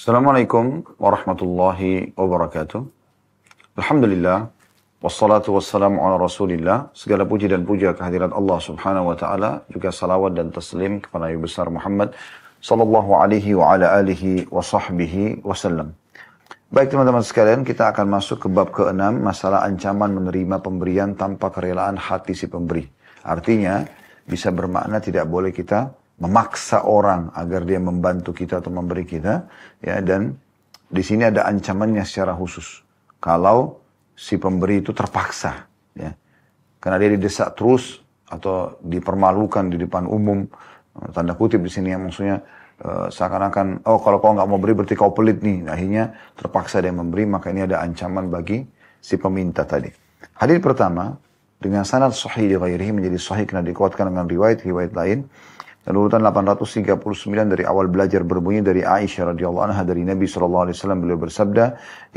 Assalamualaikum warahmatullahi wabarakatuh. Alhamdulillah, wassalatu wassalamu ala rasulillah. Segala puji dan puja kehadirat Allah subhanahu wa ta'ala. Juga salawat dan taslim kepada Nabi besar Muhammad sallallahu alaihi wa ala alihi wa sahbihi wasallam. Baik teman-teman sekalian, kita akan masuk ke bab ke-6, masalah ancaman menerima pemberian tanpa kerelaan hati si pemberi. Artinya, bisa bermakna tidak boleh kita memaksa orang agar dia membantu kita atau memberi kita ya dan di sini ada ancamannya secara khusus. Kalau si pemberi itu terpaksa ya. Karena dia didesak terus atau dipermalukan di depan umum tanda kutip di sini ya maksudnya uh, seakan-akan oh kalau kau nggak mau beri berarti kau pelit nih. Nah, akhirnya terpaksa dia memberi maka ini ada ancaman bagi si peminta tadi. Hadis pertama dengan sanad sahih di menjadi sahih karena dikuatkan dengan riwayat-riwayat lain dan urutan 839 dari awal belajar berbunyi dari Aisyah radhiyallahu anha dari Nabi sallallahu alaihi wasallam beliau bersabda,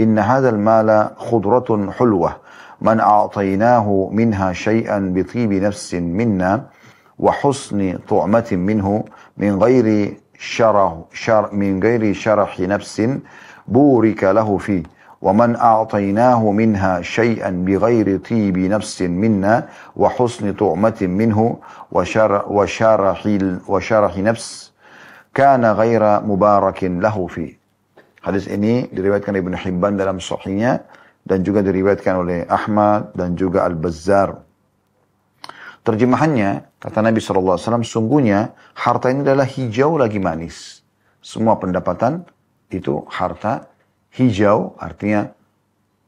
"Inna hadzal mala khudratun hulwah, man a'tainahu minha syai'an bi tibi nafsin minna wa husni tu'matin minhu min ghairi syarah syar min ghairi syarah nafsin burika lahu fi." ومن أعطيناه منها شيئا بغير طيب نفس منا وحسن طعمة منه وشرح, وشرح, وشرح نفس كان غير مبارك له فيه Hadis ini diriwayatkan Ibnu Hibban dalam sahihnya dan juga diriwayatkan oleh Ahmad dan juga Al-Bazzar. Terjemahannya, kata Nabi SAW, sungguhnya harta ini adalah hijau lagi manis. Semua pendapatan itu harta hijau artinya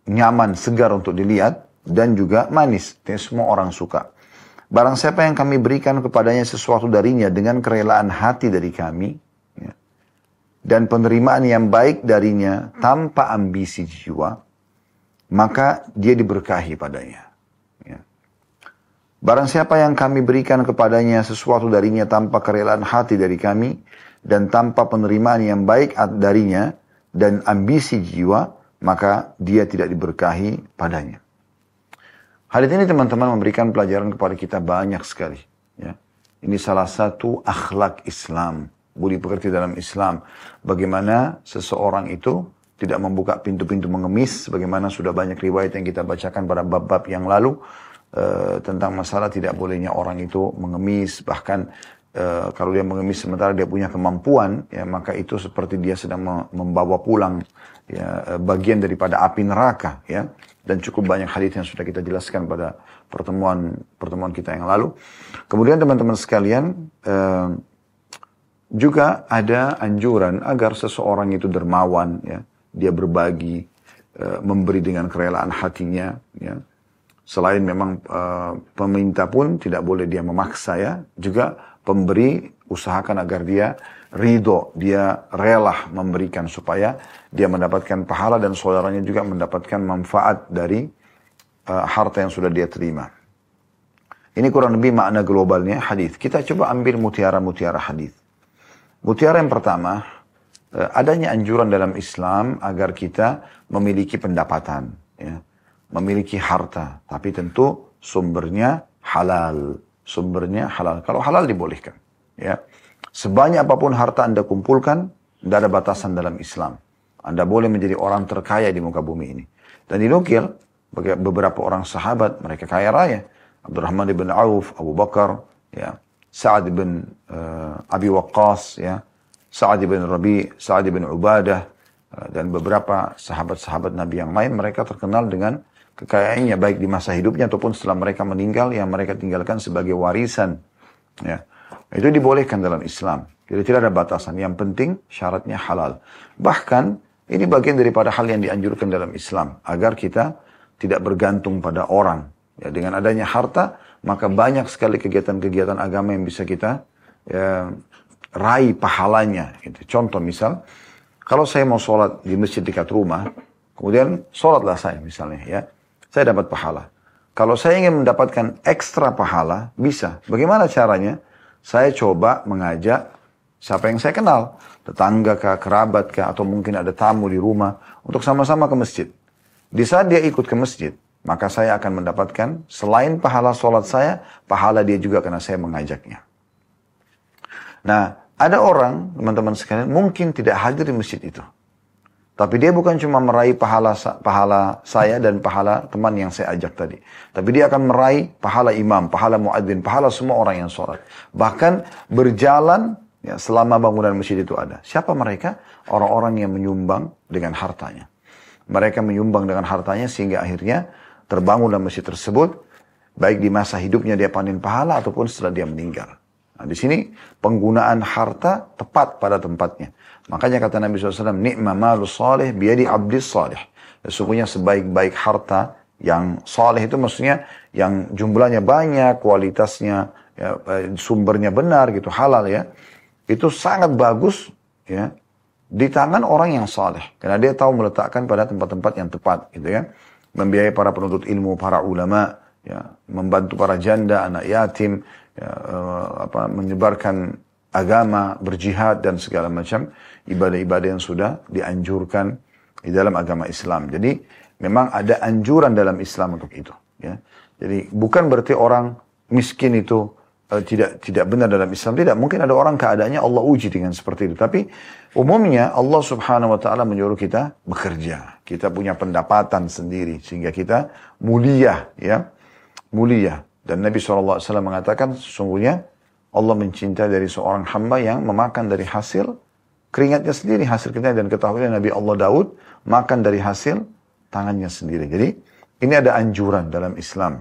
nyaman, segar untuk dilihat dan juga manis. Ini semua orang suka. Barang siapa yang kami berikan kepadanya sesuatu darinya dengan kerelaan hati dari kami ya, dan penerimaan yang baik darinya tanpa ambisi jiwa, maka dia diberkahi padanya. Ya. Barang siapa yang kami berikan kepadanya sesuatu darinya tanpa kerelaan hati dari kami dan tanpa penerimaan yang baik darinya, dan ambisi jiwa, maka dia tidak diberkahi padanya. Hadis ini teman-teman memberikan pelajaran kepada kita banyak sekali. Ya. Ini salah satu akhlak Islam, budi pekerti dalam Islam. Bagaimana seseorang itu tidak membuka pintu-pintu mengemis, bagaimana sudah banyak riwayat yang kita bacakan pada bab-bab yang lalu, uh, tentang masalah tidak bolehnya orang itu mengemis, bahkan Eh, kalau dia mengemis sementara dia punya kemampuan, ya maka itu seperti dia sedang membawa pulang ya, eh, bagian daripada api neraka, ya. Dan cukup banyak hadis yang sudah kita jelaskan pada pertemuan pertemuan kita yang lalu. Kemudian teman-teman sekalian uh, juga ada anjuran agar seseorang itu dermawan, ya, dia berbagi, uh, memberi dengan kerelaan hatinya, ya. Selain memang uh, peminta pun tidak boleh dia memaksa ya, juga pemberi usahakan agar dia ridho, dia rela memberikan supaya dia mendapatkan pahala dan saudaranya juga mendapatkan manfaat dari uh, harta yang sudah dia terima. Ini kurang lebih makna globalnya hadis. Kita coba ambil mutiara-mutiara hadis. Mutiara yang pertama, uh, adanya anjuran dalam Islam agar kita memiliki pendapatan, ya, memiliki harta, tapi tentu sumbernya halal sumbernya halal. Kalau halal dibolehkan. Ya. Sebanyak apa pun harta Anda kumpulkan, tidak ada batasan dalam Islam. Anda boleh menjadi orang terkaya di muka bumi ini. Dan dinukil, beberapa orang sahabat, mereka kaya raya. Abdurrahman ibn Auf, Abu Bakar, ya. Sa'ad bin uh, Abi Waqqas, ya. Sa'ad bin Rabi, Sa'ad bin Ubadah, uh, dan beberapa sahabat-sahabat Nabi yang lain, mereka terkenal dengan kekayaannya baik di masa hidupnya ataupun setelah mereka meninggal yang mereka tinggalkan sebagai warisan. Ya. Itu dibolehkan dalam Islam. Jadi tidak ada batasan. Yang penting syaratnya halal. Bahkan ini bagian daripada hal yang dianjurkan dalam Islam agar kita tidak bergantung pada orang. Ya, dengan adanya harta, maka banyak sekali kegiatan-kegiatan agama yang bisa kita ya, raih pahalanya. Gitu. Contoh misal, kalau saya mau sholat di masjid dekat rumah, kemudian sholatlah saya misalnya ya saya dapat pahala. Kalau saya ingin mendapatkan ekstra pahala, bisa. Bagaimana caranya? Saya coba mengajak siapa yang saya kenal. Tetangga kah, kerabat kah, atau mungkin ada tamu di rumah. Untuk sama-sama ke masjid. Di saat dia ikut ke masjid, maka saya akan mendapatkan selain pahala sholat saya, pahala dia juga karena saya mengajaknya. Nah, ada orang, teman-teman sekalian, mungkin tidak hadir di masjid itu. Tapi dia bukan cuma meraih pahala pahala saya dan pahala teman yang saya ajak tadi. Tapi dia akan meraih pahala imam, pahala muadzin, pahala semua orang yang sholat. Bahkan berjalan ya, selama bangunan masjid itu ada. Siapa mereka? Orang-orang yang menyumbang dengan hartanya. Mereka menyumbang dengan hartanya sehingga akhirnya terbangun dalam masjid tersebut. Baik di masa hidupnya dia panen pahala ataupun setelah dia meninggal. Nah, di sini penggunaan harta tepat pada tempatnya. Makanya kata Nabi SAW, Ni'ma malu salih biadi abdis salih. Sesungguhnya sebaik-baik harta yang salih itu maksudnya yang jumlahnya banyak, kualitasnya, ya, eh, sumbernya benar gitu, halal ya. Itu sangat bagus ya di tangan orang yang saleh karena dia tahu meletakkan pada tempat-tempat yang tepat gitu ya membiayai para penuntut ilmu para ulama ya membantu para janda anak yatim ya, uh, apa menyebarkan agama berjihad dan segala macam ibadah-ibadah yang sudah dianjurkan di dalam agama Islam. Jadi memang ada anjuran dalam Islam untuk itu. Ya. Jadi bukan berarti orang miskin itu uh, tidak tidak benar dalam Islam. Tidak. Mungkin ada orang keadaannya Allah uji dengan seperti itu. Tapi umumnya Allah subhanahu wa ta'ala menyuruh kita bekerja. Kita punya pendapatan sendiri. Sehingga kita mulia. ya Mulia. Dan Nabi SAW mengatakan sesungguhnya Allah mencintai dari seorang hamba yang memakan dari hasil keringatnya sendiri hasil kita dan ketahui Nabi Allah Daud makan dari hasil tangannya sendiri. Jadi ini ada anjuran dalam Islam.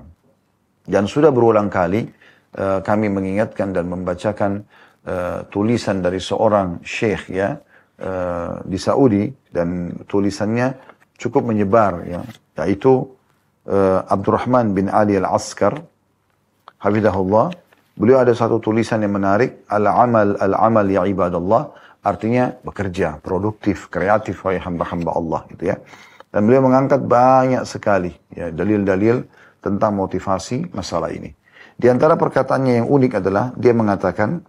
Dan sudah berulang kali uh, kami mengingatkan dan membacakan uh, tulisan dari seorang syekh ya uh, di Saudi dan tulisannya cukup menyebar ya yaitu Abdurrahman bin Ali Al-Askar hafizahullah beliau ada satu tulisan yang menarik al-amal al-amal ya ibadallah Artinya bekerja, produktif, kreatif, wahai hamba-hamba Allah gitu ya. Dan beliau mengangkat banyak sekali ya dalil-dalil tentang motivasi masalah ini. Di antara perkataannya yang unik adalah dia mengatakan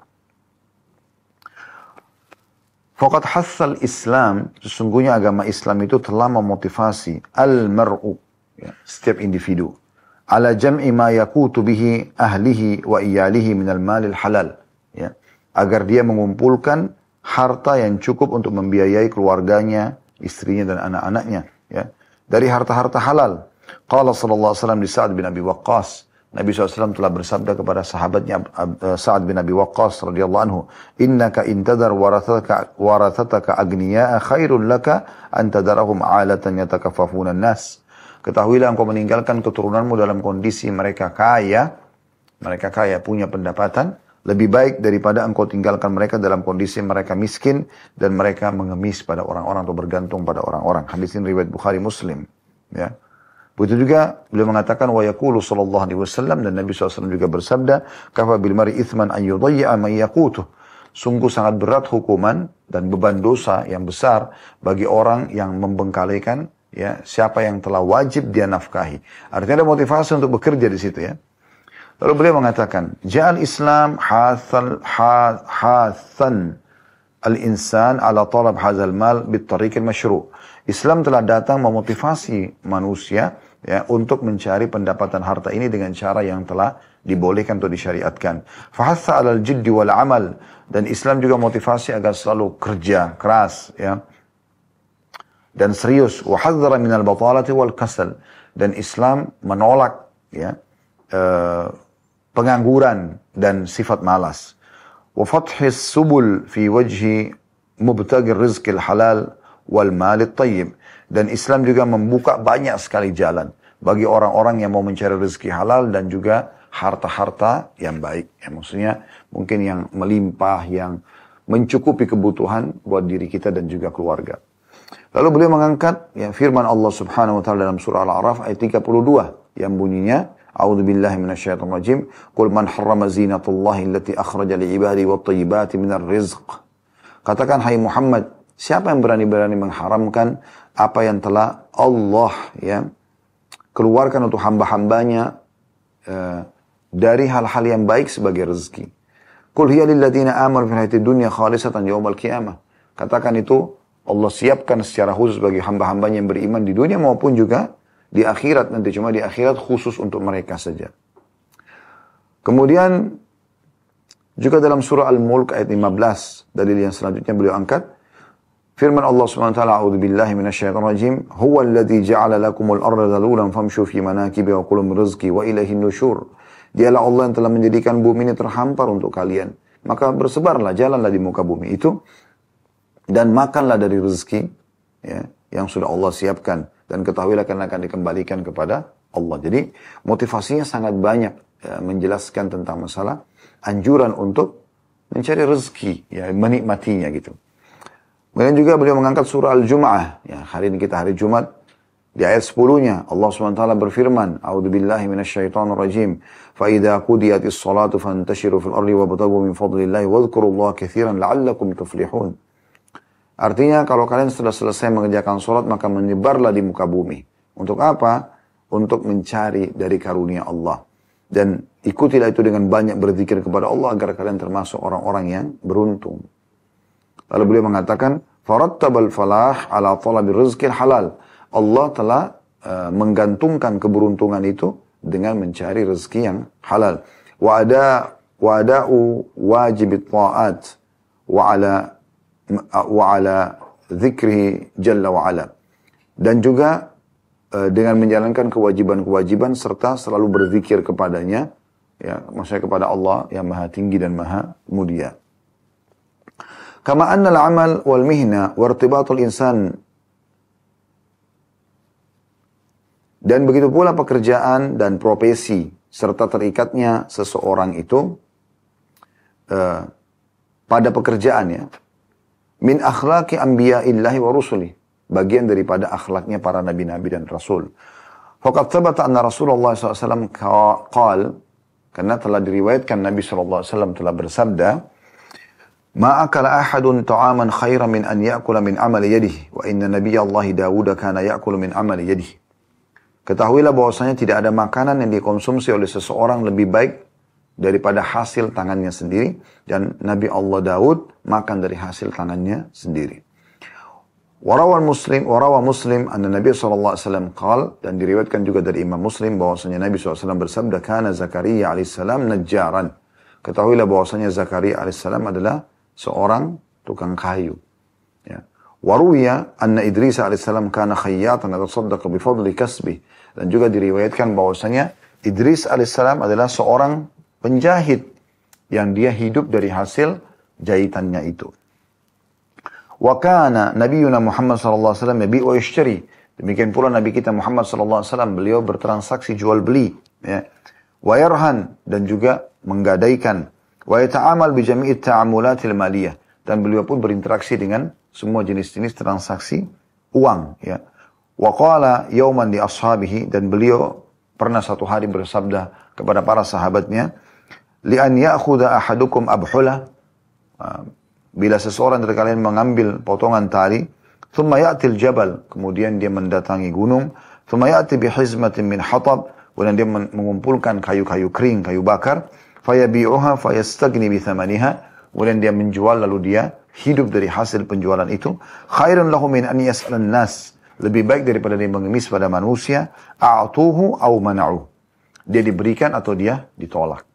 Fakat hasal Islam, sesungguhnya agama Islam itu telah memotivasi al-mar'u, ya, setiap individu, ala jam'i ma yakutu bihi ahlihi wa iyalihi minal malil halal. Ya, agar dia mengumpulkan harta yang cukup untuk membiayai keluarganya, istrinya dan anak-anaknya. Ya. Dari harta-harta halal. Qala sallallahu alaihi wasallam di Sa'ad bin Abi Waqqas. Nabi SAW telah bersabda kepada sahabatnya eh, Sa'ad bin Abi Waqqas radhiyallahu anhu, "Innaka intadar warathataka warathataka agniya'a khairul laka an tadarahum 'alatan yatakaffafuna nas." Ketahuilah engkau meninggalkan keturunanmu dalam kondisi mereka kaya, mereka kaya punya pendapatan, lebih baik daripada engkau tinggalkan mereka dalam kondisi mereka miskin dan mereka mengemis pada orang-orang atau bergantung pada orang-orang. Hadis ini riwayat Bukhari Muslim. Ya. Begitu juga beliau mengatakan wa yaqulu sallallahu alaihi wasallam dan Nabi SAW juga bersabda, "Kafa bil mari ithman an yudayya man yaqutuh." Sungguh sangat berat hukuman dan beban dosa yang besar bagi orang yang membengkalikan ya siapa yang telah wajib dia nafkahi. Artinya ada motivasi untuk bekerja di situ ya. Lalu beliau mengatakan, Ja'al Islam hasan hasan al-insan ala talab hazal mal bitariq al-masyru'. Islam telah datang memotivasi manusia ya untuk mencari pendapatan harta ini dengan cara yang telah dibolehkan atau disyariatkan. Fahassa alal jiddi wal amal dan Islam juga motivasi agar selalu kerja keras ya dan serius wa hadzara minal wal kasal dan Islam menolak ya uh, pengangguran dan sifat malas. Wa fathis subul fi wajhi mubtagir rizqil halal wal malit tayyib. Dan Islam juga membuka banyak sekali jalan bagi orang-orang yang mau mencari rezeki halal dan juga harta-harta yang baik. Ya, maksudnya mungkin yang melimpah, yang mencukupi kebutuhan buat diri kita dan juga keluarga. Lalu beliau mengangkat ya, firman Allah Subhanahu wa taala dalam surah Al-A'raf ayat 32 yang bunyinya A'udzu billahi minasyaitonir rajim. Qul man harrama zinatullahi allati akhraja li ibadi wat thayyibati minar rizq. Katakan hai Muhammad, siapa yang berani-berani mengharamkan apa yang telah Allah ya keluarkan untuk hamba-hambanya uh, dari hal-hal yang baik sebagai rezeki. Qul hiya lil ladzina amanu fil hayatid dunya khalisatan yaumal qiyamah. Katakan itu Allah siapkan secara khusus bagi hamba-hambanya yang beriman di dunia maupun juga di akhirat nanti cuma di akhirat khusus untuk mereka saja. Kemudian juga dalam surah Al-Mulk ayat 15 dalil yang selanjutnya beliau angkat Firman Allah SWT, A'udhu billahi minasyaitan rajim, Huwa alladhi ja'ala lakumul arda dhalulan famshu fi manakibi wa kulum rizki wa ilahin nusyur. Dialah Allah yang telah menjadikan bumi ini terhampar untuk kalian. Maka bersebarlah, jalanlah di muka bumi itu. Dan makanlah dari rezeki ya, yang sudah Allah siapkan. Dan ketahuilah karena akan dikembalikan kepada Allah. Jadi motivasinya sangat banyak ya, menjelaskan tentang masalah anjuran untuk mencari rezeki, ya, menikmatinya gitu. Kemudian juga beliau mengangkat surah Al-Jum'ah. Ya, hari ini kita hari Jumat. Di ayat 10-nya Allah SWT berfirman, A'udzu billahi minasyaitonir rajim. Fa idza qudiyatis salatu fantashiru fil ardi wabtaghu min fadlillahi wadhkurullaha katsiran la'allakum tuflihun. Artinya kalau kalian sudah selesai mengerjakan salat maka menyebarlah di muka bumi. Untuk apa? Untuk mencari dari karunia Allah. Dan ikutilah itu dengan banyak berzikir kepada Allah agar kalian termasuk orang-orang yang beruntung. Lalu beliau mengatakan, Farattabal falah ala talabi rizqil halal. Allah telah uh, menggantungkan keberuntungan itu dengan mencari rezeki yang halal. Wa ada wa ada'u wajib wa ala dzikrihi jalla wa ala. Dan juga uh, dengan menjalankan kewajiban-kewajiban serta selalu berzikir kepadanya ya maksudnya kepada Allah yang maha tinggi dan maha mulia. Kama anna al-amal wal mihna wa irtibatul insan dan begitu pula pekerjaan dan profesi serta terikatnya seseorang itu uh, pada pekerjaannya min akhlaqi anbiya'illahi wa rusuli bagian daripada akhlaknya para nabi-nabi dan rasul. Faqad thabata anna Rasulullah SAW qal karena telah diriwayatkan Nabi SAW telah bersabda ما أكل أحد طعاما خيرا من أن يأكل من عمل يده وإن نبي الله داود كان يأكل من عمل يده Ketahuilah bahwasanya tidak ada makanan yang dikonsumsi oleh seseorang lebih baik daripada hasil tangannya sendiri dan Nabi Allah Daud makan dari hasil tangannya sendiri. Warawan Muslim, warawa Muslim, anna Nabi SAW qal, dan diriwayatkan juga dari Imam Muslim bahwasanya Nabi SAW bersabda, kana Zakaria alaihissalam najjaran. Ketahuilah bahwasanya Zakaria alaihissalam adalah seorang tukang kayu. Ya. Waruya anna Idris alaihissalam kana khayyatan atasaddaqa bifadli kasbi. Dan juga diriwayatkan bahwasanya Idris alaihissalam adalah seorang penjahit yang dia hidup dari hasil jahitannya itu. Wa kana Nabiuna Muhammad sallallahu alaihi wasallam yabi wa yashtari. Demikian pula Nabi kita Muhammad sallallahu alaihi wasallam beliau bertransaksi jual beli ya. Dan juga menggadaikan Wa yata'amal bi jami'i ta'amulatil maliyah. Dan beliau pun berinteraksi dengan semua jenis-jenis transaksi uang. Ya. Wa qala li ashabihi. Dan beliau pernah satu hari bersabda kepada para sahabatnya. Li an ya'khuda ahadukum abhula. Ah, bila seseorang dari kalian mengambil potongan tali. Thumma ya'til jabal. Kemudian dia mendatangi gunung. Thumma ya'ti bihizmatin min hatab. Kemudian dia mengumpulkan kayu-kayu kering, kayu bakar fayabi'uha fayastagni bithamaniha kemudian dia menjual lalu dia hidup dari hasil penjualan itu khairun lahu min an yas'alan nas lebih baik daripada dia mengemis pada manusia a'tuhu au mana'u dia diberikan atau dia ditolak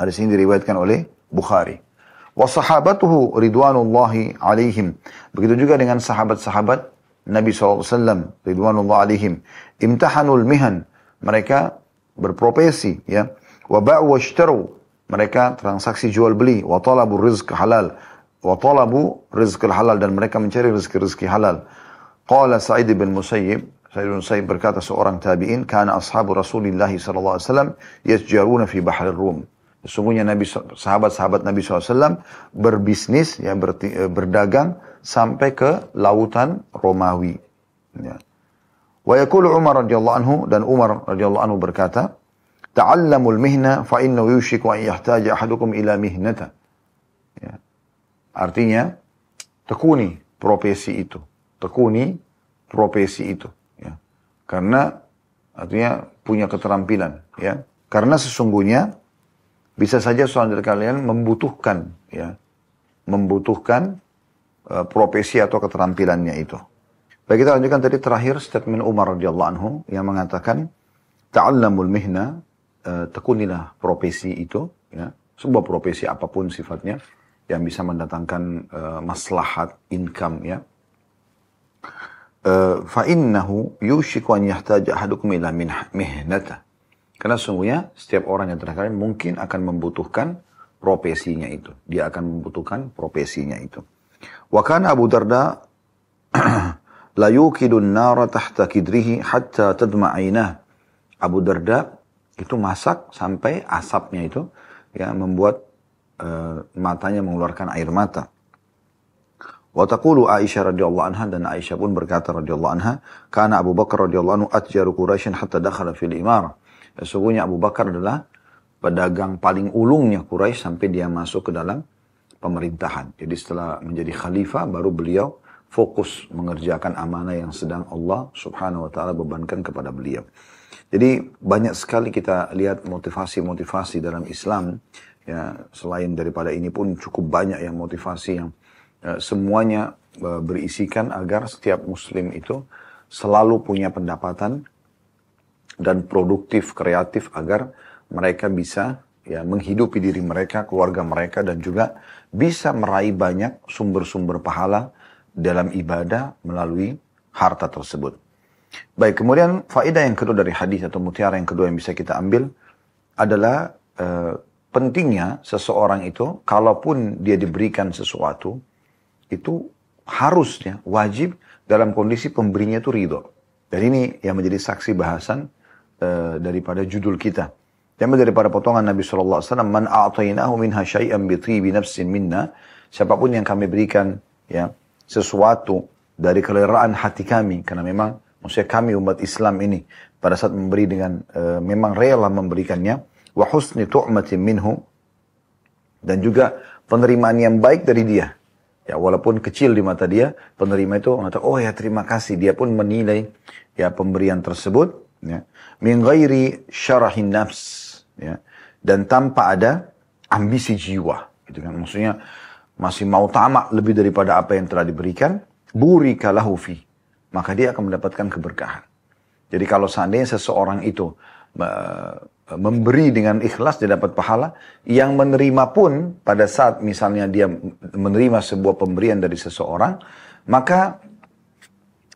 hadis ini diriwayatkan oleh Bukhari. Wa sahabatuhu ridwanullahi alaihim. Begitu juga dengan sahabat-sahabat Nabi SAW ridwanullah alaihim. Imtahanul mihan. Mereka berprofesi ya. Wa ba'u washtaru mereka transaksi jual beli. Wa rizq halal. Wa rizq halal. Dan mereka mencari rezeki-rezeki halal. Qala Sa'id bin Musayyib. Sa'id bin Musayyib berkata seorang tabi'in kana ashabu alaihi wasallam yasjaruna fi bahrir Rum Sesungguhnya Nabi sahabat-sahabat Nabi SAW berbisnis ya eh, berdagang sampai ke lautan Romawi. Ya. Wa yakulu Umar radhiyallahu anhu dan Umar radhiyallahu anhu berkata, Ta'allamul mihna fa innahu yushiku an yahtaja ahadukum ila mihnata. Ya. Artinya, tekuni profesi itu. Tekuni profesi itu. Ya. Karena artinya punya keterampilan. Ya. Karena sesungguhnya bisa saja dari kalian membutuhkan ya membutuhkan uh, profesi atau keterampilannya itu. Baik kita lanjutkan tadi terakhir statement Umar radhiyallahu anhu yang mengatakan ta'allamul mihna uh, tekunilah profesi itu, ya, sebuah profesi apa pun sifatnya, yang bisa mendatangkan uh, maslahat income ya. Uh, yushiku an yahtaj ahadukum ila mihnata. Karena sungguhnya setiap orang yang terkait mungkin akan membutuhkan profesinya itu. Dia akan membutuhkan profesinya itu. Wa kana Abu Darda la yukidun nara tahta kidrihi hatta tadma Abu Darda itu masak sampai asapnya itu ya membuat uh, matanya mengeluarkan air mata. Wa taqulu Aisyah radhiyallahu anha dan Aisyah pun berkata radhiyallahu anha, "Kana Abu Bakar radhiyallahu anhu atjaru Quraisy hatta dakhala fil imarah." Sesungguhnya Abu Bakar adalah pedagang paling ulungnya Quraisy sampai dia masuk ke dalam pemerintahan. Jadi setelah menjadi khalifah baru beliau fokus mengerjakan amanah yang sedang Allah Subhanahu wa taala bebankan kepada beliau. Jadi banyak sekali kita lihat motivasi-motivasi dalam Islam ya selain daripada ini pun cukup banyak yang motivasi yang uh, semuanya uh, berisikan agar setiap muslim itu selalu punya pendapatan dan produktif kreatif agar mereka bisa ya menghidupi diri mereka, keluarga mereka dan juga bisa meraih banyak sumber-sumber pahala dalam ibadah melalui harta tersebut. Baik, kemudian faedah yang kedua dari hadis atau mutiara yang kedua yang bisa kita ambil adalah e, pentingnya seseorang itu, kalaupun dia diberikan sesuatu, itu harusnya wajib dalam kondisi pemberinya itu ridho. Dan ini yang menjadi saksi bahasan e, daripada judul kita. Yang daripada potongan Nabi SAW, Man a'tainahu minha syai'an bi nafsin minna, siapa pun yang kami berikan ya sesuatu dari keleraan hati kami, karena memang maksudnya kami umat Islam ini pada saat memberi dengan e, memang rela memberikannya wa husni tu'matin minhu dan juga penerimaan yang baik dari dia. Ya walaupun kecil di mata dia penerima itu mengatakan oh ya terima kasih. Dia pun menilai ya pemberian tersebut ya min ghairi syarahin nafs ya. Dan tanpa ada ambisi jiwa gitu kan. Maksudnya masih mau tamak lebih daripada apa yang telah diberikan buri kalahu fi. Maka dia akan mendapatkan keberkahan. Jadi kalau seandainya seseorang itu memberi dengan ikhlas dia dapat pahala, yang menerima pun pada saat misalnya dia menerima sebuah pemberian dari seseorang, maka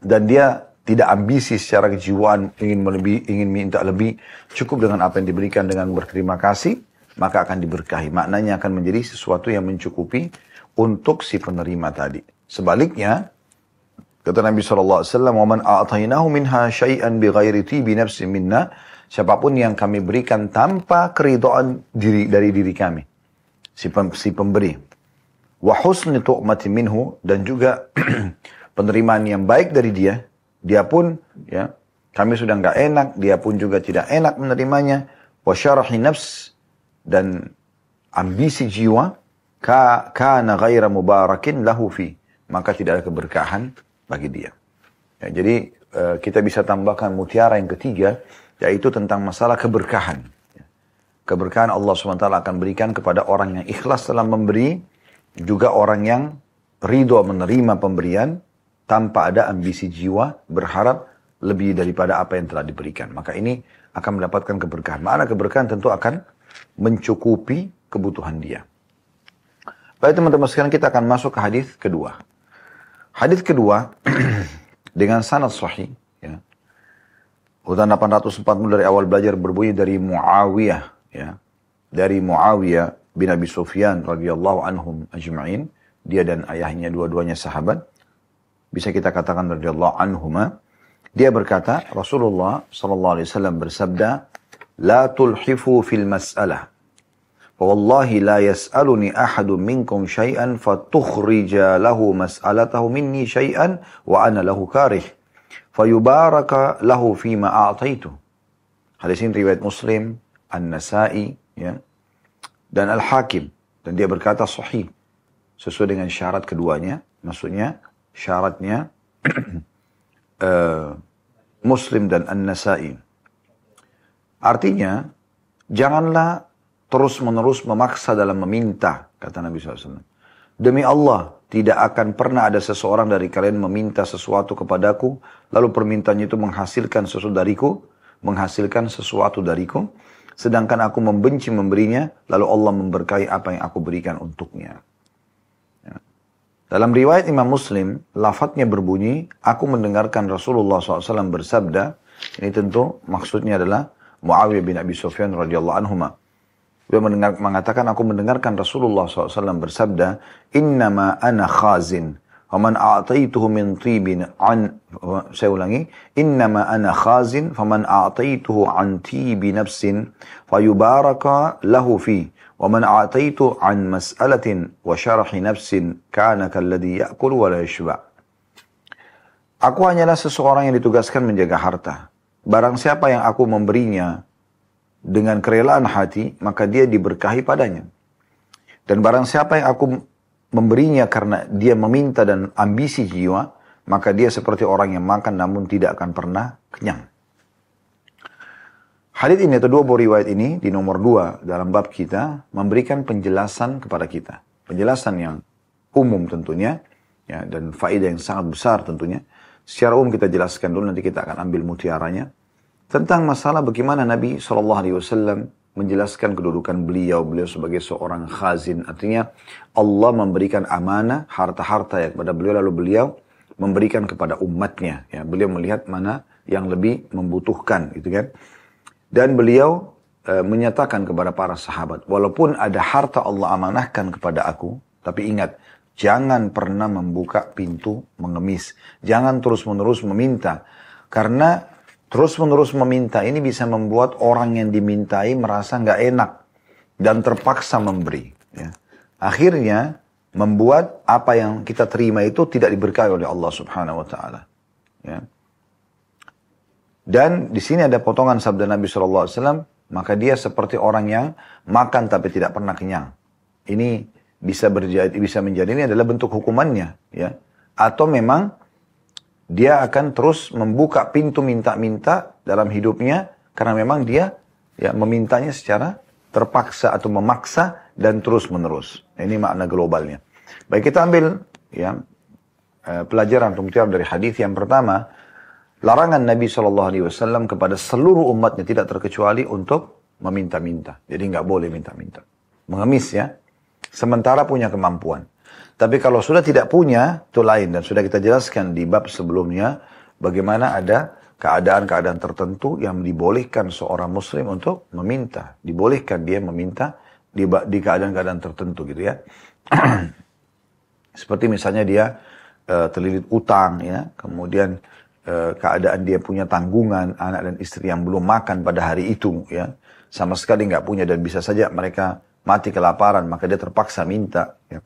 dan dia tidak ambisi secara kejiwaan ingin melebih ingin minta lebih cukup dengan apa yang diberikan dengan berterima kasih maka akan diberkahi. Maknanya akan menjadi sesuatu yang mencukupi untuk si penerima tadi. Sebaliknya kata Nabi saw waman a'tainahu minha syai'an bighairi tibi nafsi minna siapa pun yang kami berikan tanpa keridoan diri dari diri kami si, pem, si pemberi. Wa husni minhu dan juga penerimaan yang baik dari dia dia pun ya kami sudah nggak enak, dia pun juga tidak enak menerimanya. Wasyarahi nafs dan ambisi jiwa ka kana ghaira mubarakin lahu fi maka tidak ada keberkahan bagi dia. Ya, jadi e, kita bisa tambahkan mutiara yang ketiga yaitu tentang masalah keberkahan. Ya, keberkahan Allah SWT akan berikan kepada orang yang ikhlas dalam memberi, juga orang yang ridho menerima pemberian, tanpa ada ambisi jiwa, berharap lebih daripada apa yang telah diberikan. Maka ini akan mendapatkan keberkahan. Mana keberkahan tentu akan mencukupi kebutuhan dia. Baik teman-teman sekarang kita akan masuk ke hadis kedua. Hadis kedua dengan sanad sahih ya. Udah 840 dari awal belajar berbunyi dari Muawiyah ya. Dari Muawiyah bin Abi Sufyan radhiyallahu anhum ajma'in. Dia dan ayahnya dua-duanya sahabat bisa kita katakan radhiyallahu anhuma, dia berkata, Rasulullah sallallahu alaihi wasallam bersabda, "La tulhifu fil mas'alah." Wallahi la yas'aluni ahadun minkum syai'an fatukhrija lahu mas'alatahu minni syai'an wa ana lahu karih. Fayubaraka lahu fima a'taitu. Hadis ini riwayat Muslim, An-Nasai, ya, dan Al-Hakim. Dan dia berkata sahih. Sesuai dengan syarat keduanya. Maksudnya, syaratnya uh, Muslim dan An-Nasai. Artinya, janganlah terus-menerus memaksa dalam meminta, kata Nabi SAW. Demi Allah, tidak akan pernah ada seseorang dari kalian meminta sesuatu kepadaku, lalu permintaannya itu menghasilkan sesuatu dariku, menghasilkan sesuatu dariku, sedangkan aku membenci memberinya, lalu Allah memberkahi apa yang aku berikan untuknya. Dalam riwayat Imam Muslim, lafadznya berbunyi, aku mendengarkan Rasulullah SAW bersabda, ini tentu maksudnya adalah Muawiyah bin Abi Sufyan radhiyallahu anhu. Dia mendengar, mengatakan, aku mendengarkan Rasulullah SAW bersabda, Innama ana khazin, faman a'taituhu min tibin an, saya ulangi, Innama ana khazin, faman a'taituhu an tibi nafsin, fayubaraka lahu fi, ومن أعطيت عن مسألة وشرح نفس كان كالذي يأكل ولا يشبع Aku hanyalah seseorang yang ditugaskan menjaga harta. Barang siapa yang aku memberinya dengan kerelaan hati, maka dia diberkahi padanya. Dan barang siapa yang aku memberinya karena dia meminta dan ambisi jiwa, maka dia seperti orang yang makan namun tidak akan pernah kenyang. Hadith ini atau dua buah riwayat ini di nomor dua dalam bab kita memberikan penjelasan kepada kita. Penjelasan yang umum tentunya ya, dan faedah yang sangat besar tentunya. Secara umum kita jelaskan dulu nanti kita akan ambil mutiaranya. Tentang masalah bagaimana Nabi saw menjelaskan kedudukan beliau. Beliau sebagai seorang khazin. Artinya Allah memberikan amanah harta-harta ya kepada beliau. Lalu beliau memberikan kepada umatnya. Ya beliau melihat mana yang lebih membutuhkan gitu kan dan beliau e, menyatakan kepada para sahabat, walaupun ada harta Allah amanahkan kepada aku, tapi ingat, jangan pernah membuka pintu mengemis. Jangan terus-menerus meminta. Karena terus-menerus meminta ini bisa membuat orang yang dimintai merasa nggak enak dan terpaksa memberi. Ya. Akhirnya membuat apa yang kita terima itu tidak diberkahi oleh Allah Subhanahu Wa Taala. Ya. Dan di sini ada potongan sabda Nabi SAW, maka dia seperti orang yang makan tapi tidak pernah kenyang. Ini bisa berjadi, bisa menjadi ini adalah bentuk hukumannya, ya. Atau memang dia akan terus membuka pintu minta-minta dalam hidupnya karena memang dia ya memintanya secara terpaksa atau memaksa dan terus menerus. Ini makna globalnya. Baik kita ambil ya eh, pelajaran atau dari hadis yang pertama larangan Nabi Shallallahu Alaihi Wasallam kepada seluruh umatnya tidak terkecuali untuk meminta-minta. Jadi nggak boleh minta-minta. Mengemis ya. Sementara punya kemampuan. Tapi kalau sudah tidak punya, itu lain. Dan sudah kita jelaskan di bab sebelumnya, bagaimana ada keadaan-keadaan tertentu yang dibolehkan seorang muslim untuk meminta. Dibolehkan dia meminta di, di keadaan-keadaan tertentu gitu ya. Seperti misalnya dia uh, terlilit utang ya, kemudian keadaan dia punya tanggungan anak dan istri yang belum makan pada hari itu ya. Sama sekali nggak punya dan bisa saja mereka mati kelaparan maka dia terpaksa minta ya.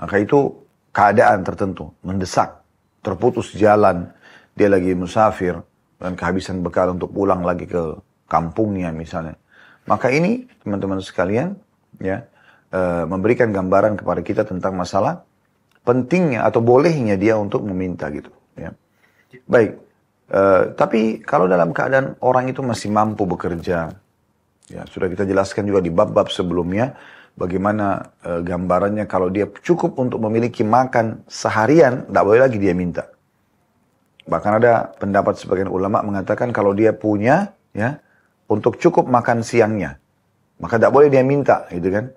maka itu keadaan tertentu mendesak terputus jalan. Dia lagi musafir dan kehabisan bekal untuk pulang lagi ke kampungnya misalnya. Maka ini teman-teman sekalian ya e, memberikan gambaran kepada kita tentang masalah pentingnya atau bolehnya dia untuk meminta gitu Baik, uh, tapi kalau dalam keadaan orang itu masih mampu bekerja, ya sudah kita jelaskan juga di bab-bab sebelumnya, bagaimana uh, gambarannya kalau dia cukup untuk memiliki makan seharian, tidak boleh lagi dia minta. Bahkan ada pendapat sebagian ulama mengatakan kalau dia punya, ya, untuk cukup makan siangnya, maka tidak boleh dia minta, gitu kan?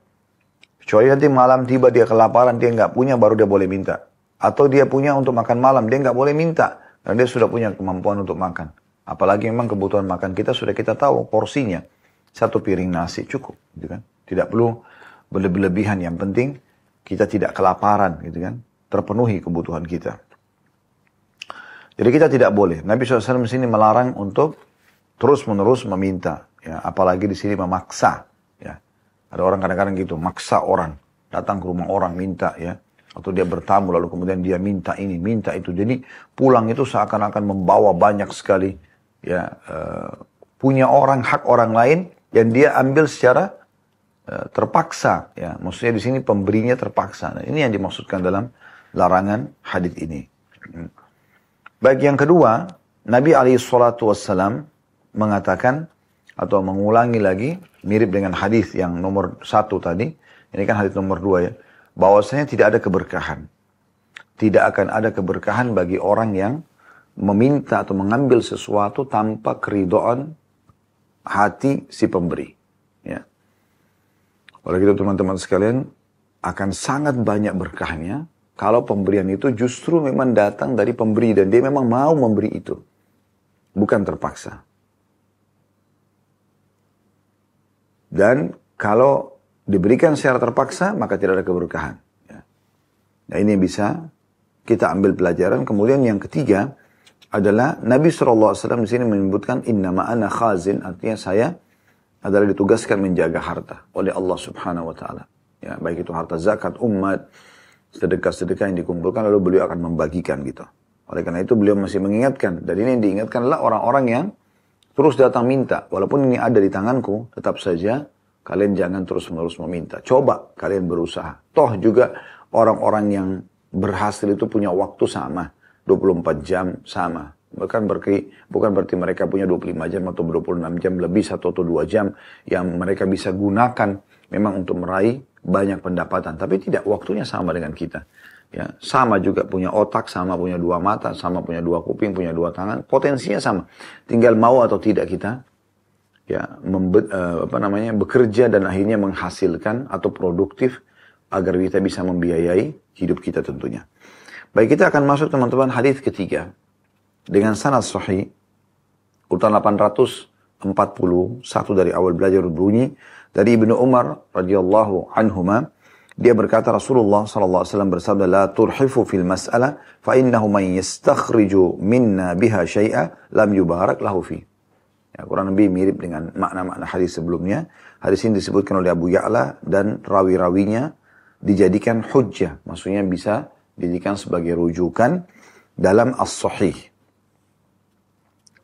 Kecuali nanti malam tiba dia kelaparan, dia nggak punya, baru dia boleh minta. Atau dia punya untuk makan malam, dia nggak boleh minta. Dan dia sudah punya kemampuan untuk makan. Apalagi memang kebutuhan makan kita sudah kita tahu porsinya. Satu piring nasi cukup. Gitu kan? Tidak perlu berlebih-lebihan. Yang penting kita tidak kelaparan. Gitu kan? Terpenuhi kebutuhan kita. Jadi kita tidak boleh. Nabi SAW di sini melarang untuk terus-menerus meminta. Ya, apalagi di sini memaksa. Ya. Ada orang kadang-kadang gitu, maksa orang. Datang ke rumah orang minta ya atau dia bertamu lalu kemudian dia minta ini, minta itu. Jadi pulang itu seakan-akan membawa banyak sekali ya uh, punya orang hak orang lain yang dia ambil secara uh, terpaksa ya. Maksudnya di sini pemberinya terpaksa. Nah, ini yang dimaksudkan dalam larangan hadis ini. Hmm. Baik yang kedua, Nabi alaihi salatu wassalam mengatakan atau mengulangi lagi mirip dengan hadis yang nomor satu tadi. Ini kan hadis nomor dua ya bahwasanya tidak ada keberkahan. Tidak akan ada keberkahan bagi orang yang meminta atau mengambil sesuatu tanpa keridoan hati si pemberi. Ya. Oleh itu teman-teman sekalian, akan sangat banyak berkahnya kalau pemberian itu justru memang datang dari pemberi dan dia memang mau memberi itu. Bukan terpaksa. Dan kalau diberikan secara terpaksa, maka tidak ada keberkahan. Ya. Nah ini yang bisa kita ambil pelajaran. Kemudian yang ketiga adalah Nabi SAW di sini menyebutkan inna ma'ana khazin, artinya saya adalah ditugaskan menjaga harta oleh Allah Subhanahu wa taala. Ya, baik itu harta zakat umat, sedekah-sedekah yang dikumpulkan lalu beliau akan membagikan gitu. Oleh karena itu beliau masih mengingatkan dan ini yang diingatkan orang-orang yang terus datang minta. Walaupun ini ada di tanganku, tetap saja kalian jangan terus-menerus meminta. Coba kalian berusaha. Toh juga orang-orang yang berhasil itu punya waktu sama. 24 jam sama. Bukan berarti, bukan berarti mereka punya 25 jam atau 26 jam lebih satu atau dua jam yang mereka bisa gunakan memang untuk meraih banyak pendapatan. Tapi tidak waktunya sama dengan kita. Ya, sama juga punya otak, sama punya dua mata, sama punya dua kuping, punya dua tangan, potensinya sama. Tinggal mau atau tidak kita ya membet, uh, apa namanya bekerja dan akhirnya menghasilkan atau produktif agar kita bisa membiayai hidup kita tentunya. Baik kita akan masuk teman-teman hadis ketiga dengan sanad sahih urutan 841 dari awal belajar berbunyi dari Ibnu Umar radhiyallahu anhuma dia berkata Rasulullah sallallahu alaihi wasallam bersabda la turhifu fil mas'alah fa innahu man yastakhriju minna biha syai'a lam yubarak lahu fi. Ya, kurang lebih mirip dengan makna-makna hadis sebelumnya. Hadis ini disebutkan oleh Abu Ya'la dan rawi-rawinya dijadikan hujjah. Maksudnya bisa dijadikan sebagai rujukan dalam as-sahih.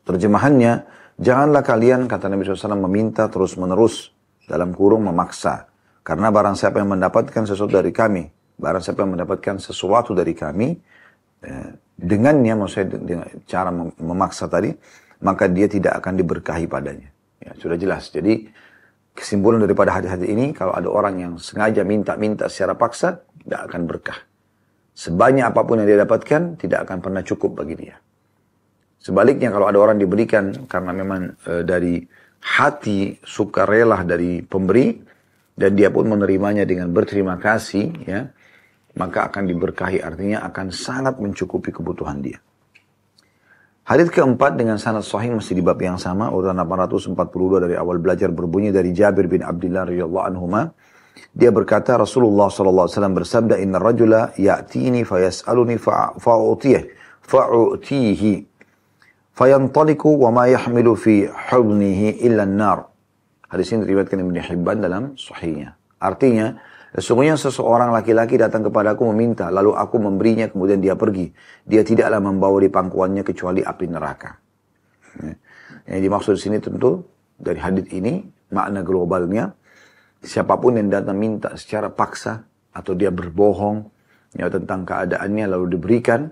Terjemahannya, janganlah kalian, kata Nabi SAW, meminta terus-menerus dalam kurung memaksa karena barang siapa yang mendapatkan sesuatu dari kami, barang siapa yang mendapatkan sesuatu dari kami, eh, dengannya, maksudnya dengan cara memaksa tadi, maka dia tidak akan diberkahi padanya. Ya, sudah jelas. Jadi kesimpulan daripada hadis-hadis ini, kalau ada orang yang sengaja minta-minta secara paksa, tidak akan berkah. Sebanyak apa pun yang dia dapatkan, tidak akan pernah cukup bagi dia. Sebaliknya kalau ada orang diberikan karena memang e, dari hati suka rela dari pemberi, dan dia pun menerimanya dengan berterima kasih ya maka akan diberkahi artinya akan sangat mencukupi kebutuhan dia. Hadis keempat dengan sanad sahih masih di bab yang sama urutan 842 dari awal belajar berbunyi dari Jabir bin Abdullah radhiyallahu anhu dia berkata Rasulullah sallallahu alaihi wasallam bersabda inna rajula ya'tini fayas'aluni fa'utiyah fa'utihi fayantaliku wa ma yahmilu fi hubnihi illa an-nar Hadis ini diriwayatkan Ibn Hibban dalam sahihnya. Artinya, sesungguhnya seseorang laki-laki datang kepadaku meminta, lalu aku memberinya, kemudian dia pergi. Dia tidaklah membawa di pangkuannya kecuali api neraka. Ya. Yang dimaksud di sini tentu dari hadis ini makna globalnya siapa pun yang datang minta secara paksa atau dia berbohong ya tentang keadaannya lalu diberikan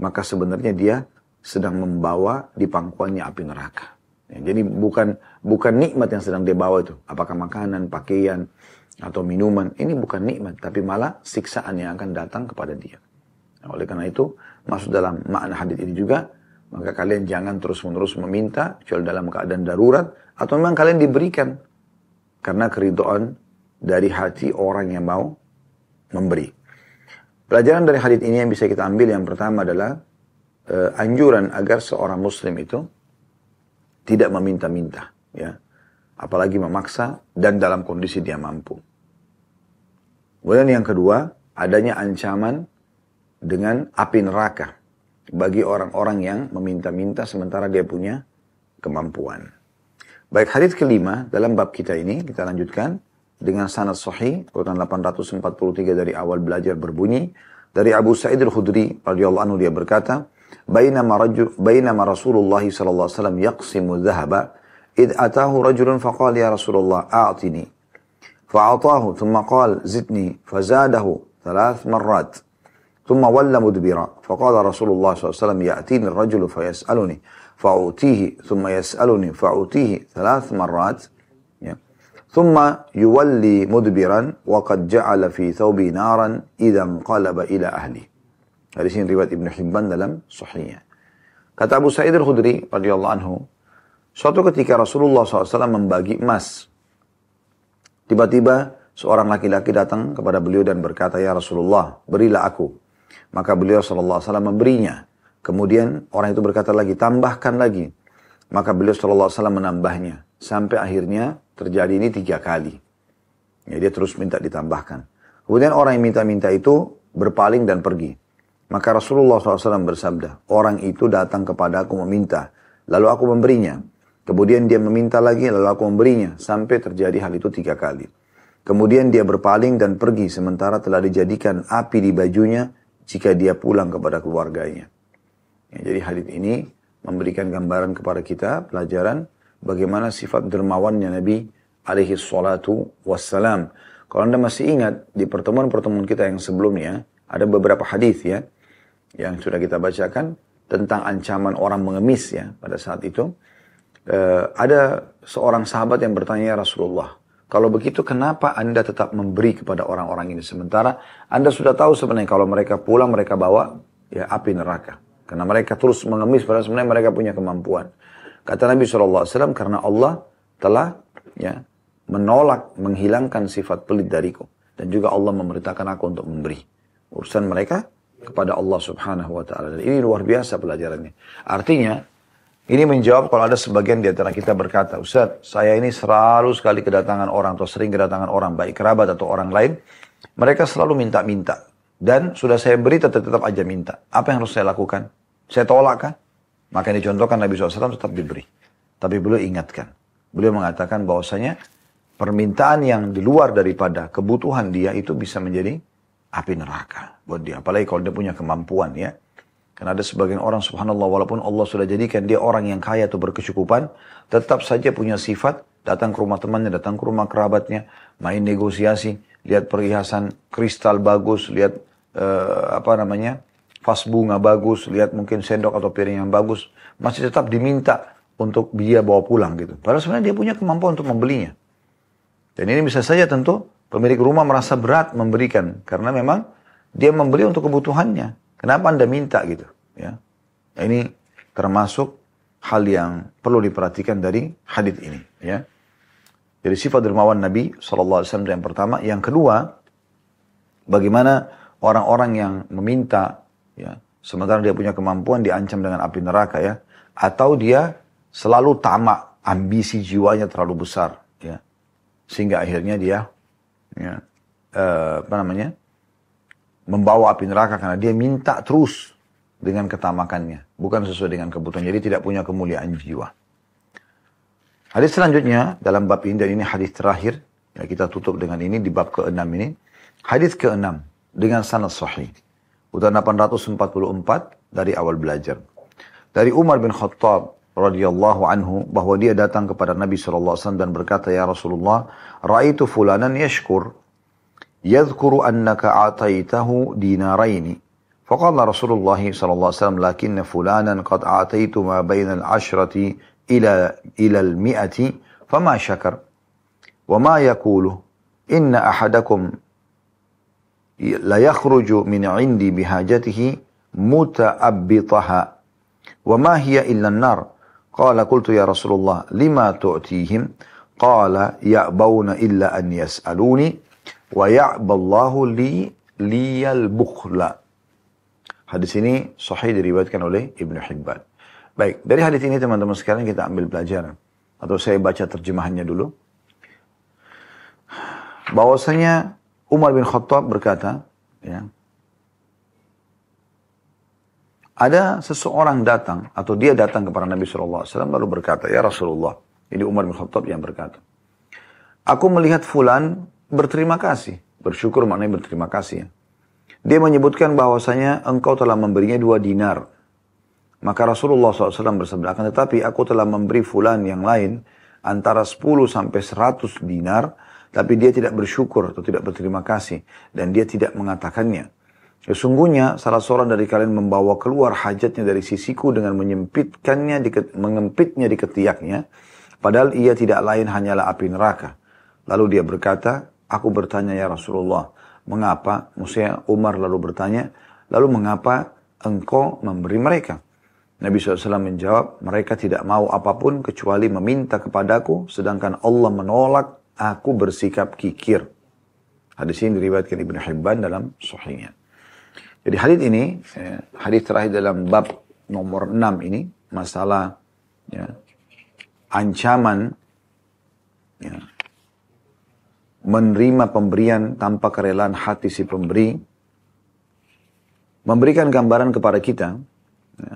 maka sebenarnya dia sedang membawa di pangkuannya api neraka. Ya, jadi bukan bukan nikmat yang sedang dia bawa itu. Apakah makanan, pakaian, atau minuman. Ini bukan nikmat, tapi malah siksaan yang akan datang kepada dia. Nah, oleh karena itu, masuk dalam makna hadis ini juga, maka kalian jangan terus-menerus meminta, kecuali dalam keadaan darurat, atau memang kalian diberikan. Karena keridoan dari hati orang yang mau memberi. Pelajaran dari hadis ini yang bisa kita ambil yang pertama adalah uh, anjuran agar seorang muslim itu tidak meminta-minta, ya apalagi memaksa dan dalam kondisi dia mampu. Kemudian yang kedua, adanya ancaman dengan api neraka bagi orang-orang yang meminta-minta sementara dia punya kemampuan. Baik hadis kelima dalam bab kita ini kita lanjutkan dengan sanad sahih urutan 843 dari awal belajar berbunyi dari Abu Sa'id al-Khudri radhiyallahu anhu dia berkata, "Bainama rajul bainama Rasulullah sallallahu alaihi wasallam yaqsimu dhahaba" إذ أتاه رجل فقال يا رسول الله أعطني. فأعطاه ثم قال زدني. فزاده ثلاث مرات ثم ولى مدبرا. فقال رسول الله صلى الله عليه وسلم يأتيني الرجل فيسألني. فأعطيه ثم يسألني فأعطيه ثلاث مرات ثم يولي مدبرا وقد جعل في ثوبي نارا إذا انقلب إلى أهله. Dari sini riwayat Ibnu Hibban dalam. Kata Abu Sa'id al-Khudri radhiyallahu anhu, suatu ketika Rasulullah SAW membagi emas. Tiba-tiba seorang laki-laki datang kepada beliau dan berkata, Ya Rasulullah, berilah aku. Maka beliau SAW memberinya. Kemudian orang itu berkata lagi, tambahkan lagi. Maka beliau SAW menambahnya. Sampai akhirnya terjadi ini tiga kali. Ya, dia terus minta ditambahkan. Kemudian orang yang minta-minta itu berpaling dan pergi. Maka Rasulullah SAW bersabda, orang itu datang kepada aku meminta, lalu aku memberinya. Kemudian dia meminta lagi, lalu aku memberinya, sampai terjadi hal itu tiga kali. Kemudian dia berpaling dan pergi, sementara telah dijadikan api di bajunya jika dia pulang kepada keluarganya. Ya, jadi hadis ini memberikan gambaran kepada kita pelajaran bagaimana sifat dermawannya Nabi alaihi salatu wassalam. Kalau Anda masih ingat di pertemuan-pertemuan kita yang sebelumnya ada beberapa hadis ya yang sudah kita bacakan tentang ancaman orang mengemis ya pada saat itu. Uh, ada seorang sahabat yang bertanya ya Rasulullah, kalau begitu kenapa Anda tetap memberi kepada orang-orang ini sementara Anda sudah tahu sebenarnya kalau mereka pulang mereka bawa ya api neraka. Karena mereka terus mengemis padahal sebenarnya mereka punya kemampuan. Kata Nabi SAW, karena Allah telah ya menolak, menghilangkan sifat pelit dariku. Dan juga Allah memerintahkan aku untuk memberi. Urusan mereka kepada Allah subhanahu wa ta'ala. ini luar biasa pelajarannya. Artinya, ini menjawab kalau ada sebagian di antara kita berkata, Ustaz, saya ini selalu sekali kedatangan orang atau sering kedatangan orang, baik kerabat atau orang lain. Mereka selalu minta-minta. Dan sudah saya beri tetap-tetap aja minta. Apa yang harus saya lakukan? Saya tolak kan? Maka yang dicontohkan Nabi SAW tetap diberi. Tapi beliau ingatkan. Beliau mengatakan bahwasanya permintaan yang di luar daripada kebutuhan dia itu bisa menjadi api neraka buat dia. Apalagi kalau dia punya kemampuan ya. Karena ada sebagian orang subhanallah walaupun Allah sudah jadikan dia orang yang kaya atau berkecukupan, tetap saja punya sifat datang ke rumah temannya, datang ke rumah kerabatnya, main negosiasi, lihat perhiasan kristal bagus, lihat uh, apa namanya vas bunga bagus, lihat mungkin sendok atau piring yang bagus, masih tetap diminta untuk dia bawa pulang gitu. Padahal sebenarnya dia punya kemampuan untuk membelinya. Dan ini bisa saja tentu pemilik rumah merasa berat memberikan karena memang dia membeli untuk kebutuhannya. Kenapa anda minta gitu? Ya, nah, ini termasuk hal yang perlu diperhatikan dari hadis ini. Ya, jadi sifat dermawan Nabi SAW yang pertama. Yang kedua, bagaimana orang-orang yang meminta ya sementara dia punya kemampuan diancam dengan api neraka ya atau dia selalu tamak ambisi jiwanya terlalu besar ya sehingga akhirnya dia ya eh, apa namanya membawa api neraka karena dia minta terus dengan ketamakannya bukan sesuai dengan kebutuhan. Jadi tidak punya kemuliaan jiwa. Hadis selanjutnya dalam bab ini dan ini hadis terakhir ya kita tutup dengan ini di bab ke-6 ini. Hadis ke-6 dengan sanad sahih. Udah 844 dari awal belajar. Dari Umar bin Khattab radhiyallahu anhu bahwa dia datang kepada Nabi SAW dan berkata, Ya Rasulullah, Ra'aitu fulanan yashkur, يذكر أنك أعطيته دينارين. فقال رسول الله صلى الله عليه وسلم لكن فلانا قد أعطيت ما بين العشرة إلى إلى المئة فما شكر. وما يقوله إن أحدكم ليخرج من عندي بحاجته متأبطها. وما هي إلا النار؟ قال قلت يا رسول الله لما تؤتيهم؟ قال يأبون إلا أن يسألوني wa ya'ballahu li liyal bukhla. Hadis ini sahih diriwayatkan oleh Ibnu Hibban. Baik dari hadis ini teman-teman sekalian kita ambil pelajaran. Atau saya baca terjemahannya dulu. Bahwasanya Umar bin Khattab berkata, ya, ada seseorang datang atau dia datang kepada Nabi SAW lalu berkata, ya Rasulullah, ini Umar bin Khattab yang berkata, aku melihat fulan berterima kasih, bersyukur maknanya berterima kasih. Ya. Dia menyebutkan bahwasanya engkau telah memberinya dua dinar. Maka Rasulullah SAW bersabda, akan tetapi aku telah memberi fulan yang lain antara 10 sampai 100 dinar tapi dia tidak bersyukur atau tidak berterima kasih dan dia tidak mengatakannya. Sesungguhnya salah seorang dari kalian membawa keluar hajatnya dari sisiku dengan menyempitkannya, di, mengempitnya di ketiaknya, padahal ia tidak lain hanyalah api neraka. Lalu dia berkata, aku bertanya ya Rasulullah, mengapa? Maksudnya Umar lalu bertanya, lalu mengapa engkau memberi mereka? Nabi SAW menjawab, mereka tidak mau apa pun kecuali meminta kepadaku, sedangkan Allah menolak aku bersikap kikir. Hadis ini diriwayatkan Ibnu Hibban dalam sahihnya. Jadi hadis ini, ya, hadis terakhir dalam bab nomor 6 ini, masalah ya, ancaman ya, menerima pemberian tanpa kerelaan hati si pemberi, memberikan gambaran kepada kita ya,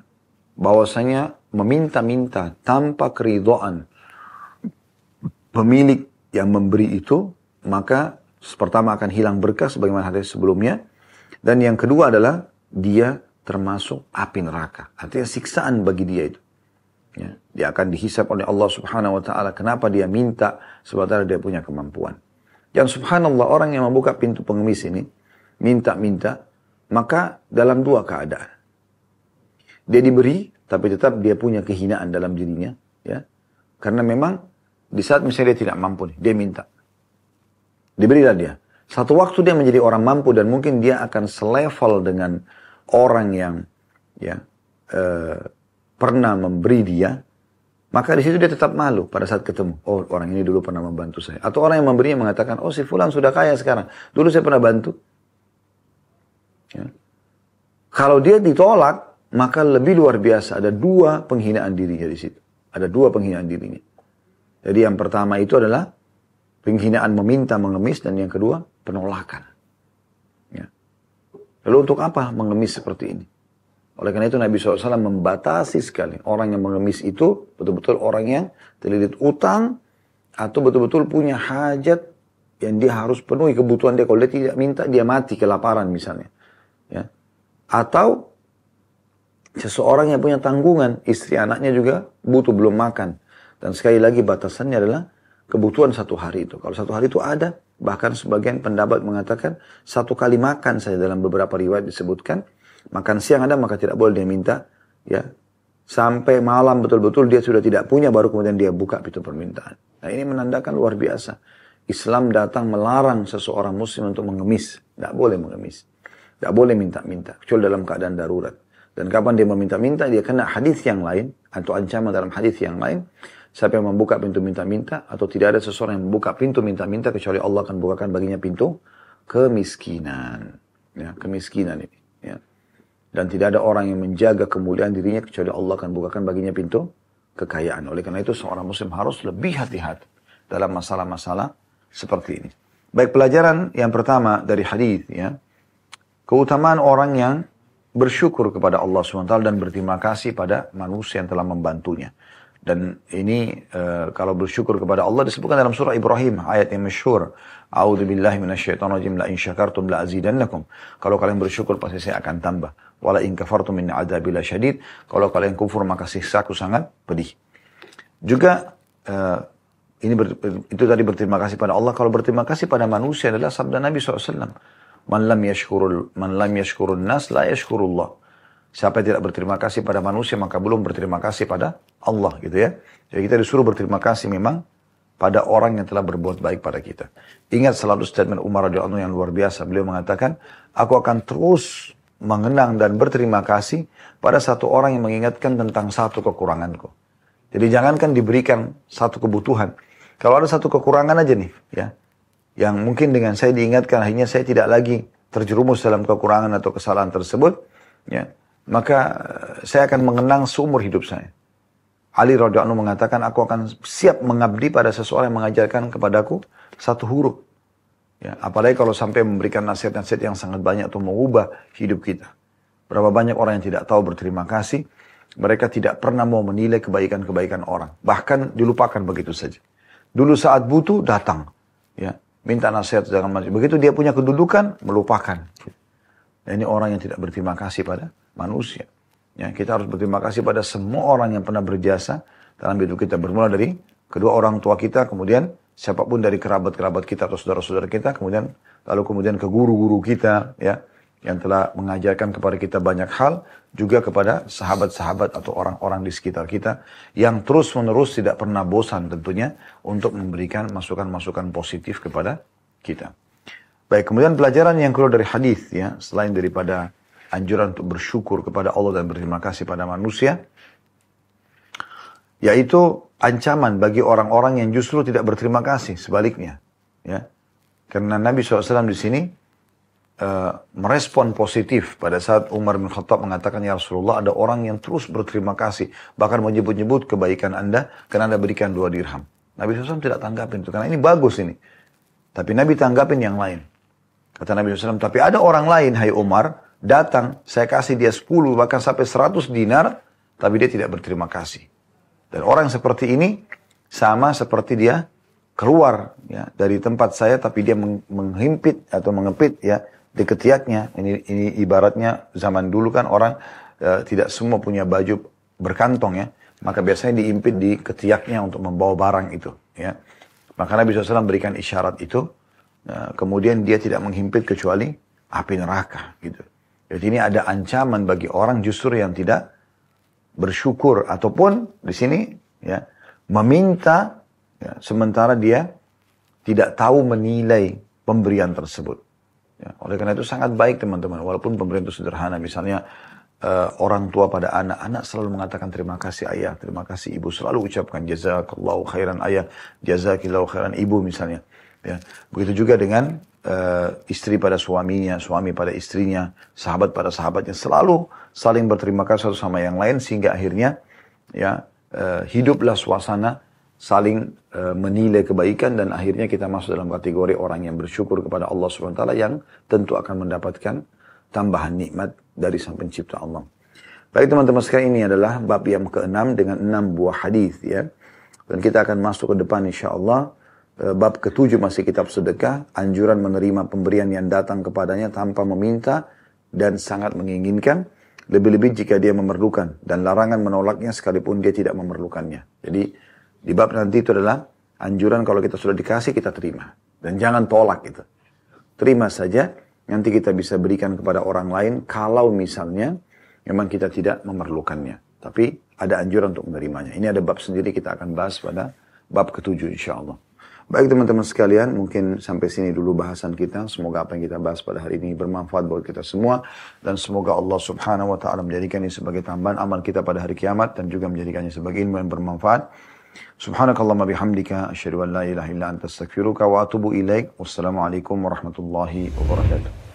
bahwasanya meminta-minta tanpa keridoan pemilik yang memberi itu, maka pertama akan hilang berkah sebagaimana hadis sebelumnya. Dan yang kedua adalah dia termasuk api neraka. Artinya siksaan bagi dia itu. Ya, dia akan dihisap oleh Allah subhanahu wa ta'ala. Kenapa dia minta sementara dia punya kemampuan. Dan subhanallah orang yang membuka pintu pengemis ini, minta-minta, maka dalam dua keadaan. Dia diberi, tapi tetap dia punya kehinaan dalam dirinya. ya Karena memang di saat misalnya dia tidak mampu, dia minta. Diberilah dia. Satu waktu dia menjadi orang mampu dan mungkin dia akan selevel dengan orang yang ya eh, pernah memberi dia, maka di situ dia tetap malu pada saat ketemu. Oh orang ini dulu pernah membantu saya. Atau orang yang memberinya mengatakan, oh si Fulan sudah kaya sekarang. Dulu saya pernah bantu. Ya. Kalau dia ditolak, maka lebih luar biasa. Ada dua penghinaan dirinya di situ. Ada dua penghinaan dirinya. Jadi yang pertama itu adalah penghinaan meminta mengemis dan yang kedua penolakan. Ya. Lalu untuk apa mengemis seperti ini? Oleh karena itu Nabi SAW membatasi sekali orang yang mengemis itu betul-betul orang yang terlilit utang atau betul-betul punya hajat yang dia harus penuhi kebutuhan dia. Kalau dia tidak minta dia mati kelaparan misalnya. Ya. Atau seseorang yang punya tanggungan, istri anaknya juga butuh belum makan. Dan sekali lagi batasannya adalah kebutuhan satu hari itu. Kalau satu hari itu ada, bahkan sebagian pendapat mengatakan satu kali makan saja dalam beberapa riwayat disebutkan, makan siang ada maka tidak boleh dia minta, ya sampai malam betul-betul dia sudah tidak punya baru kemudian dia buka pintu permintaan. Nah ini menandakan luar biasa. Islam datang melarang seseorang muslim untuk mengemis. Tidak boleh mengemis. Tidak boleh minta-minta. Kecuali dalam keadaan darurat. Dan kapan dia meminta-minta, dia kena hadis yang lain. Atau ancaman dalam hadis yang lain. Siapa yang membuka pintu minta-minta atau tidak ada seseorang yang membuka pintu minta-minta kecuali Allah akan bukakan baginya pintu kemiskinan. Ya, kemiskinan ini. Ya. Dan tidak ada orang yang menjaga kemuliaan dirinya kecuali Allah akan bukakan baginya pintu kekayaan. Oleh karena itu seorang muslim harus lebih hati-hati dalam masalah-masalah seperti ini. Baik pelajaran yang pertama dari hadis ya. Keutamaan orang yang bersyukur kepada Allah SWT dan berterima kasih pada manusia yang telah membantunya. Dan ini uh, kalau bersyukur kepada Allah disebutkan dalam surah Ibrahim ayat yang masyhur. A'udzu billahi minasyaitonir la syakartum. Kalau kalian bersyukur pasti saya akan tambah. Wala in kafartum min adzabil syadid. Kalau kalian kufur maka siksaku sangat pedih. Juga uh, ini ber, itu tadi berterima kasih pada Allah. Kalau berterima kasih pada manusia adalah sabda Nabi SAW. Man lam yashkurul man lam yashkurun nas la yashkurullah. Siapa yang tidak berterima kasih pada manusia maka belum berterima kasih pada Allah gitu ya. Jadi kita disuruh berterima kasih memang pada orang yang telah berbuat baik pada kita. Ingat selalu statement Umar radhiyallahu yang luar biasa. Beliau mengatakan, aku akan terus mengenang dan berterima kasih pada satu orang yang mengingatkan tentang satu kekuranganku. Jadi jangankan diberikan satu kebutuhan. Kalau ada satu kekurangan aja nih, ya, yang mungkin dengan saya diingatkan akhirnya saya tidak lagi terjerumus dalam kekurangan atau kesalahan tersebut, ya, maka eh, saya akan mengenang seumur hidup saya. Ali radhiyallahu mengatakan, aku akan siap mengabdi pada seseorang yang mengajarkan kepadaku satu huruf. Ya, apalagi kalau sampai memberikan nasihat-nasihat yang sangat banyak untuk mengubah hidup kita. Berapa banyak orang yang tidak tahu berterima kasih, mereka tidak pernah mau menilai kebaikan-kebaikan orang. Bahkan dilupakan begitu saja. Dulu saat butuh, datang. Ya, minta nasihat jangan macam. Begitu dia punya kedudukan, melupakan. Nah, ini orang yang tidak berterima kasih pada manusia. Ya, kita harus berterima kasih pada semua orang yang pernah berjasa dalam hidup kita. Bermula dari kedua orang tua kita, kemudian siapa pun dari kerabat-kerabat kita atau saudara-saudara kita, kemudian lalu kemudian ke guru-guru kita, ya, yang telah mengajarkan kepada kita banyak hal, juga kepada sahabat-sahabat atau orang-orang di sekitar kita yang terus-menerus tidak pernah bosan tentunya untuk memberikan masukan-masukan positif kepada kita. Baik, kemudian pelajaran yang keluar dari hadis ya, selain daripada anjuran untuk bersyukur kepada Allah dan berterima kasih pada manusia, yaitu ancaman bagi orang-orang yang justru tidak berterima kasih sebaliknya. Ya, karena Nabi SAW di sini uh, merespon positif pada saat Umar bin Khattab mengatakan ya Rasulullah ada orang yang terus berterima kasih bahkan menyebut-nyebut kebaikan anda karena anda berikan dua dirham. Nabi SAW tidak tanggapin itu karena ini bagus ini. Tapi Nabi tanggapin yang lain. Kata Nabi SAW, tapi ada orang lain, hai Umar, datang, saya kasih dia 10, bahkan sampai 100 dinar, tapi dia tidak berterima kasih. Dan orang seperti ini, sama seperti dia keluar ya dari tempat saya, tapi dia menghimpit atau mengepit ya di ketiaknya. Ini, ini ibaratnya zaman dulu kan orang uh, tidak semua punya baju berkantong ya. Maka biasanya diimpit di ketiaknya untuk membawa barang itu ya. Maka Nabi SAW berikan isyarat itu. Uh, kemudian dia tidak menghimpit kecuali api neraka gitu. Jadi ini ada ancaman bagi orang justru yang tidak bersyukur ataupun di sini ya meminta ya, sementara dia tidak tahu menilai pemberian tersebut. Ya, oleh karena itu sangat baik teman-teman walaupun pemberian itu sederhana misalnya uh, orang tua pada anak, anak selalu mengatakan terima kasih ayah, terima kasih ibu, selalu ucapkan jazakallahu khairan ayah, jazakillahu khairan ibu misalnya. Ya, begitu juga dengan uh, istri pada suaminya, suami pada istrinya, sahabat pada sahabatnya selalu saling berterima kasih satu sama yang lain sehingga akhirnya ya uh, hiduplah suasana saling uh, menilai kebaikan dan akhirnya kita masuk dalam kategori orang yang bersyukur kepada Allah SWT yang tentu akan mendapatkan tambahan nikmat dari sang pencipta Allah. Baik teman-teman sekalian ini adalah bab yang keenam dengan enam buah hadis ya. Dan kita akan masuk ke depan insya Allah bab ketujuh masih kitab sedekah, anjuran menerima pemberian yang datang kepadanya tanpa meminta dan sangat menginginkan, lebih-lebih jika dia memerlukan, dan larangan menolaknya sekalipun dia tidak memerlukannya. Jadi di bab nanti itu adalah anjuran kalau kita sudah dikasih kita terima. Dan jangan tolak itu. Terima saja, nanti kita bisa berikan kepada orang lain kalau misalnya memang kita tidak memerlukannya. Tapi ada anjuran untuk menerimanya. Ini ada bab sendiri kita akan bahas pada bab ketujuh insya Allah. Baik teman-teman sekalian, mungkin sampai sini dulu bahasan kita. Semoga apa yang kita bahas pada hari ini bermanfaat buat kita semua. Dan semoga Allah subhanahu wa ta'ala menjadikan ini sebagai tambahan amal kita pada hari kiamat. Dan juga menjadikannya sebagai ilmu yang bermanfaat. Subhanakallahumma bihamdika. Asyadu an la ilaha illa anta astaghfiruka wa atubu ilaik. Wassalamualaikum warahmatullahi wabarakatuh.